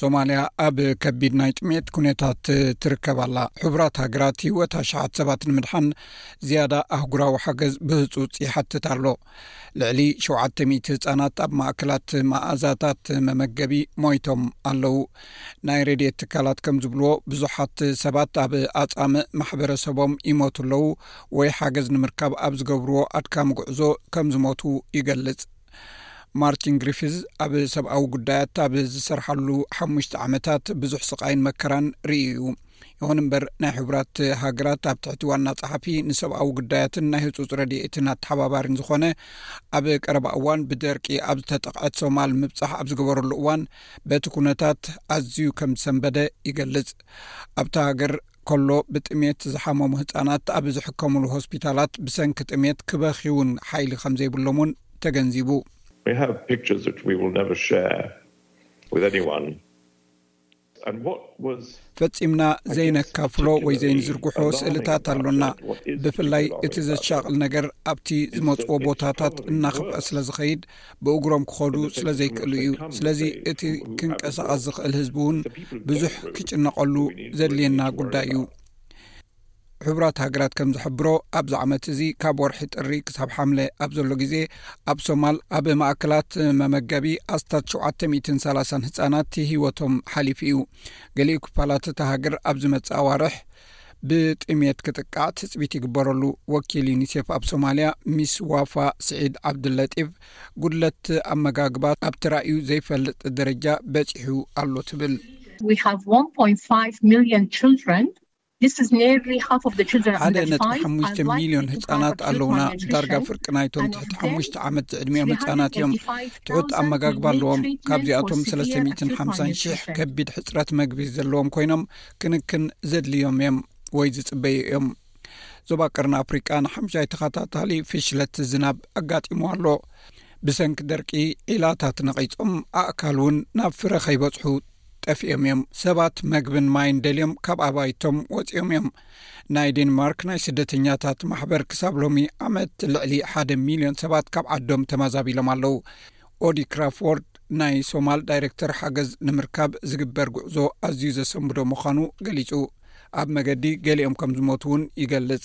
ሶማልያ ኣብ ከቢድ ናይ ጥሜት ኩነታት ትርከብ ኣላ ሕቡራት ሃገራት ህወት ኣሸሓት ሰባት ንምድሓን ዝያዳ ኣህጉራዊ ሓገዝ ብህፁፅ ይሓትት ኣሎ ልዕሊ ሸውዓተ ሚእቲ ህፃናት ኣብ ማእከላት መኣዛታት መመገቢ ሞይቶም ኣለው ናይ ሬድት ትካላት ከም ዝብልዎ ብዙሓት ሰባት ኣብ ኣፃምእ ማሕበረሰቦም ይሞቱ ኣለው ወይ ሓገዝ ንምርካብ ኣብ ዝገብርዎ ኣድካሚ ጉዕዞ ከም ዝሞቱ ይገልፅ ማርቲን ግሪፊዝ ኣብ ሰብኣዊ ጉዳያት ኣብ ዝሰርሓሉ ሓሙሽተ ዓመታት ብዙሕ ስቃይን መከራን ርእዩ እዩ ይኹን እምበር ናይ ሕቡራት ሃገራት ኣብ ትሕቲ ዋና ፀሓፊ ንሰብኣዊ ጉዳያትን ናይ ህፁፅ ረድኤትን ኣተሓባባሪን ዝኾነ ኣብ ቀረባ እዋን ብደርቂ ኣብ ዝተጠቕዐት ሶማል ምብፃሕ ኣብ ዝገበረሉ እዋን በቲ ኩነታት ኣዝዩ ከም ዝሰንበደ ይገልፅ ኣብቲ ሃገር ከሎ ብጥሜት ዝሓመሙ ህፃናት ኣብ ዝሕከምሉ ሆስፒታላት ብሰንኪ ጥሜት ክበኪ እውን ሓይሊ ከም ዘይብሎም እውን ተገንዚቡ ፈጺምና ዘይነካፍሎ ወይ ዘይንዝርግሖ ስእልታት ኣሎና፣ ብፍላይ እቲ ዘሻቕል ነገር ኣብቲ ዝመጽዎ ቦታታት እናኸፍኣ ስለ ዝኸይድ ብእግሮም ክኸዱ ስለ ዘይክእሉ እዩ። ስለዚ እቲ ክንቀሳቐስ ዝኽእል ህዝቢ እውን ብዙሕ ክጭነቐሉ ዘድልየና ጉዳይ እዩ። ሕቡራት ሃገራት ከም ዝሕብሮ ኣብዚ ዓመት እዚ ካብ ወርሒ ጥሪ ክሳብ ሓምለ ኣብ ዘሎ ግዜ ኣብ ሶማል ኣብ ማእከላት መመገቢ ኣስታት 730 ህፃናት ሂወቶም ሓሊፉ እዩ ገሊኡ ክፋላት እታ ሃገር ኣብ ዝመፅ ኣዋርሕ ብጥሜት ክጥቃዕ ትፅቢት ይግበረሉ ወኪል ዩኒሴፍ ኣብ ሶማልያ ሚስ ዋፋ ስዒድ ዓብዱለጢፍ ጉድለት ኣብ መጋግባት ኣብ ተራእዩ ዘይፈልጥ ደረጃ በፂሑ ኣሎ ትብል ሓደ ነጥቢ ሓሙሽተ ሚልዮን ህፃናት ኣለዉና ዳርጋ ፍርቂ ናይቶም ትሕቲ ሓሙሽተ ዓመት ዝዕድሚኦም ህፃናት እዮም ትሑት ኣመጋግባ ኣለዎም ካብዚኣቶም ሰለስተ ሚትን ሓምሳን ሽሕ ከቢድ ሕፅረት መግቢ ዘለዎም ኮይኖም ክንክን ዘድልዮም እዮም ወይ ዝፅበዩ እዮም ዞባ ቅርን ኣፍሪቃ ንሓምሻይ ተኸታታሊ ፍሽለት ዝናብ ኣጋጢሞ ኣሎ ብሰንኪ ደርቂ ዒላታት ነቒፆም ኣእካል እውን ናብ ፍረ ከይበፅሑ ጠፊኦም እዮም ሰባት መግብን ማይን ደልዮም ካብ ኣባይቶም ወፂኦም እዮም ናይ ዴንማርክ ናይ ስደተኛታት ማሕበር ክሳብ ሎሚ ዓመት ልዕሊ ሓደ ሚልዮን ሰባት ካብ ዓዶም ተማዛቢሎም ኣለው ኦዲ ክራፍዎርድ ናይ ሶማል ዳይረክተር ሓገዝ ንምርካብ ዝግበር ጉዕዞ ኣዝዩ ዘሰምብዶ ምዃኑ ገሊፁ ኣብ መገዲ ገሊኦም ከም ዝሞት እውን ይገልፅ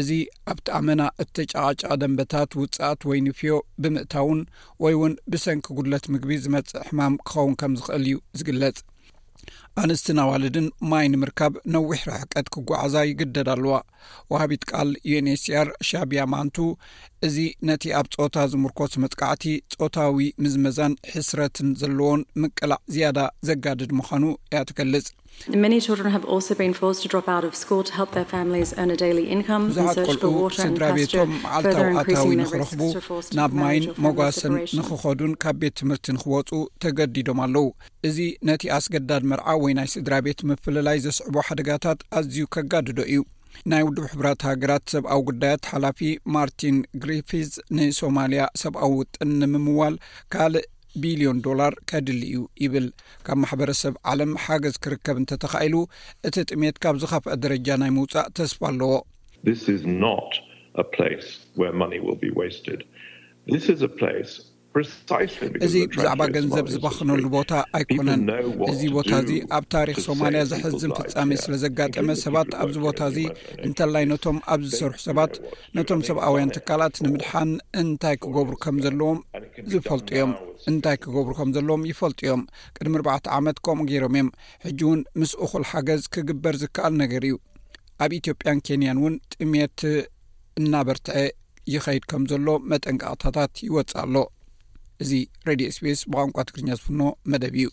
እዚ ኣብቲ ኣመና እተጨቓጨቐ ደምበታት ውጽኣት ወይ ንፍዮ ብምእታውን ወይ እውን ብሰንኪ ጉድለት ምግቢ ዝመጽእ ሕማም ክኸውን ከም ዝኽእል እዩ ዝግለጽ። ኣንስትን ኣዋልድን ማይ ንምርካብ ነዊሕ ርሕቀት ክጓዓዛ ይግደድ ኣለዋ። ወሃቢት ቃል ዩኤንኤችሲኣር ሻቢያ ማንቱ እዚ ነቲ ኣብ ጾታ ዝምርኮስ መጥቃዕቲ፣ ጾታዊ ምዝመዛን ሕስረትን ዘለዎን ምቅላዕ ዝያዳ ዘጋድድ ምዃኑ እያ ትገልጽ። ብዙሓት ቆልዑ ስድራ ቤቶም መዓልታዊ ኣታዊ ንክረኽቡ ናብ ማይን መጓሰን ንክኸዱን ካብ ቤት ትምህርቲ ንክወፁ ተገዲዶም ኣለው እዚ ነቲ ኣስገዳድ መርዓ ወይ ናይ ስድራ ቤት ምፍልላይ ዘስዕቦ ሓደጋታት ኣዝዩ ከጋድዶ እዩ ናይ ውድብ ሕብራት ሃገራት ሰብኣዊ ጉዳያት ሓላፊ ማርቲን ግሪፊዝ ንሶማልያ ሰብኣዊ ውጥን ንምምዋል ካልእ ቢልዮን ዶላር ከድሊ እዩ ይብል ካብ ማሕበረሰብ ዓለም ሓገዝ ክርከብ እንተተኻኢሉ እቲ ጥሜት ካብ ዝኸፍዐ ደረጃ ናይ ምውፃእ ተስፋ ኣለዎ እዚ ብዛዕባ ገንዘብ ዝባክነሉ ቦታ ኣይኮነን እዚ ቦታ እዚ ኣብ ታሪክ ሶማልያ ዘሕዝን ፍፃሜ ስለ ዘጋጠመ ሰባት ኣብዚ ቦታ እዚ እንተላይ ነቶም ኣብ ዝሰርሑ ሰባት ነቶም ሰብኣውያን ትካላት ንምድሓን እንታይ ክገብሩ ከም ዘለዎም ዝፈልጡ እዮም እንታይ ክገብሩ ከም ዘለዎም ይፈልጡ እዮም ቅድሚ ኣርባዕተ ዓመት ከምኡ ገይሮም እዮም ሕጂ እውን ምስ እኹል ሓገዝ ክግበር ዝከኣል ነገር እዩ ኣብ ኢትዮጵያን ኬንያን እውን ጥሜት እናበርትዐ ይኸይድ ከም ዘሎ መጠንቀቕታታት ይወፅእ ኣሎ እዚ ሬድዮ ስፔስ ብቋንቋ ትግርኛ ዝፍኖ መደብ እዩ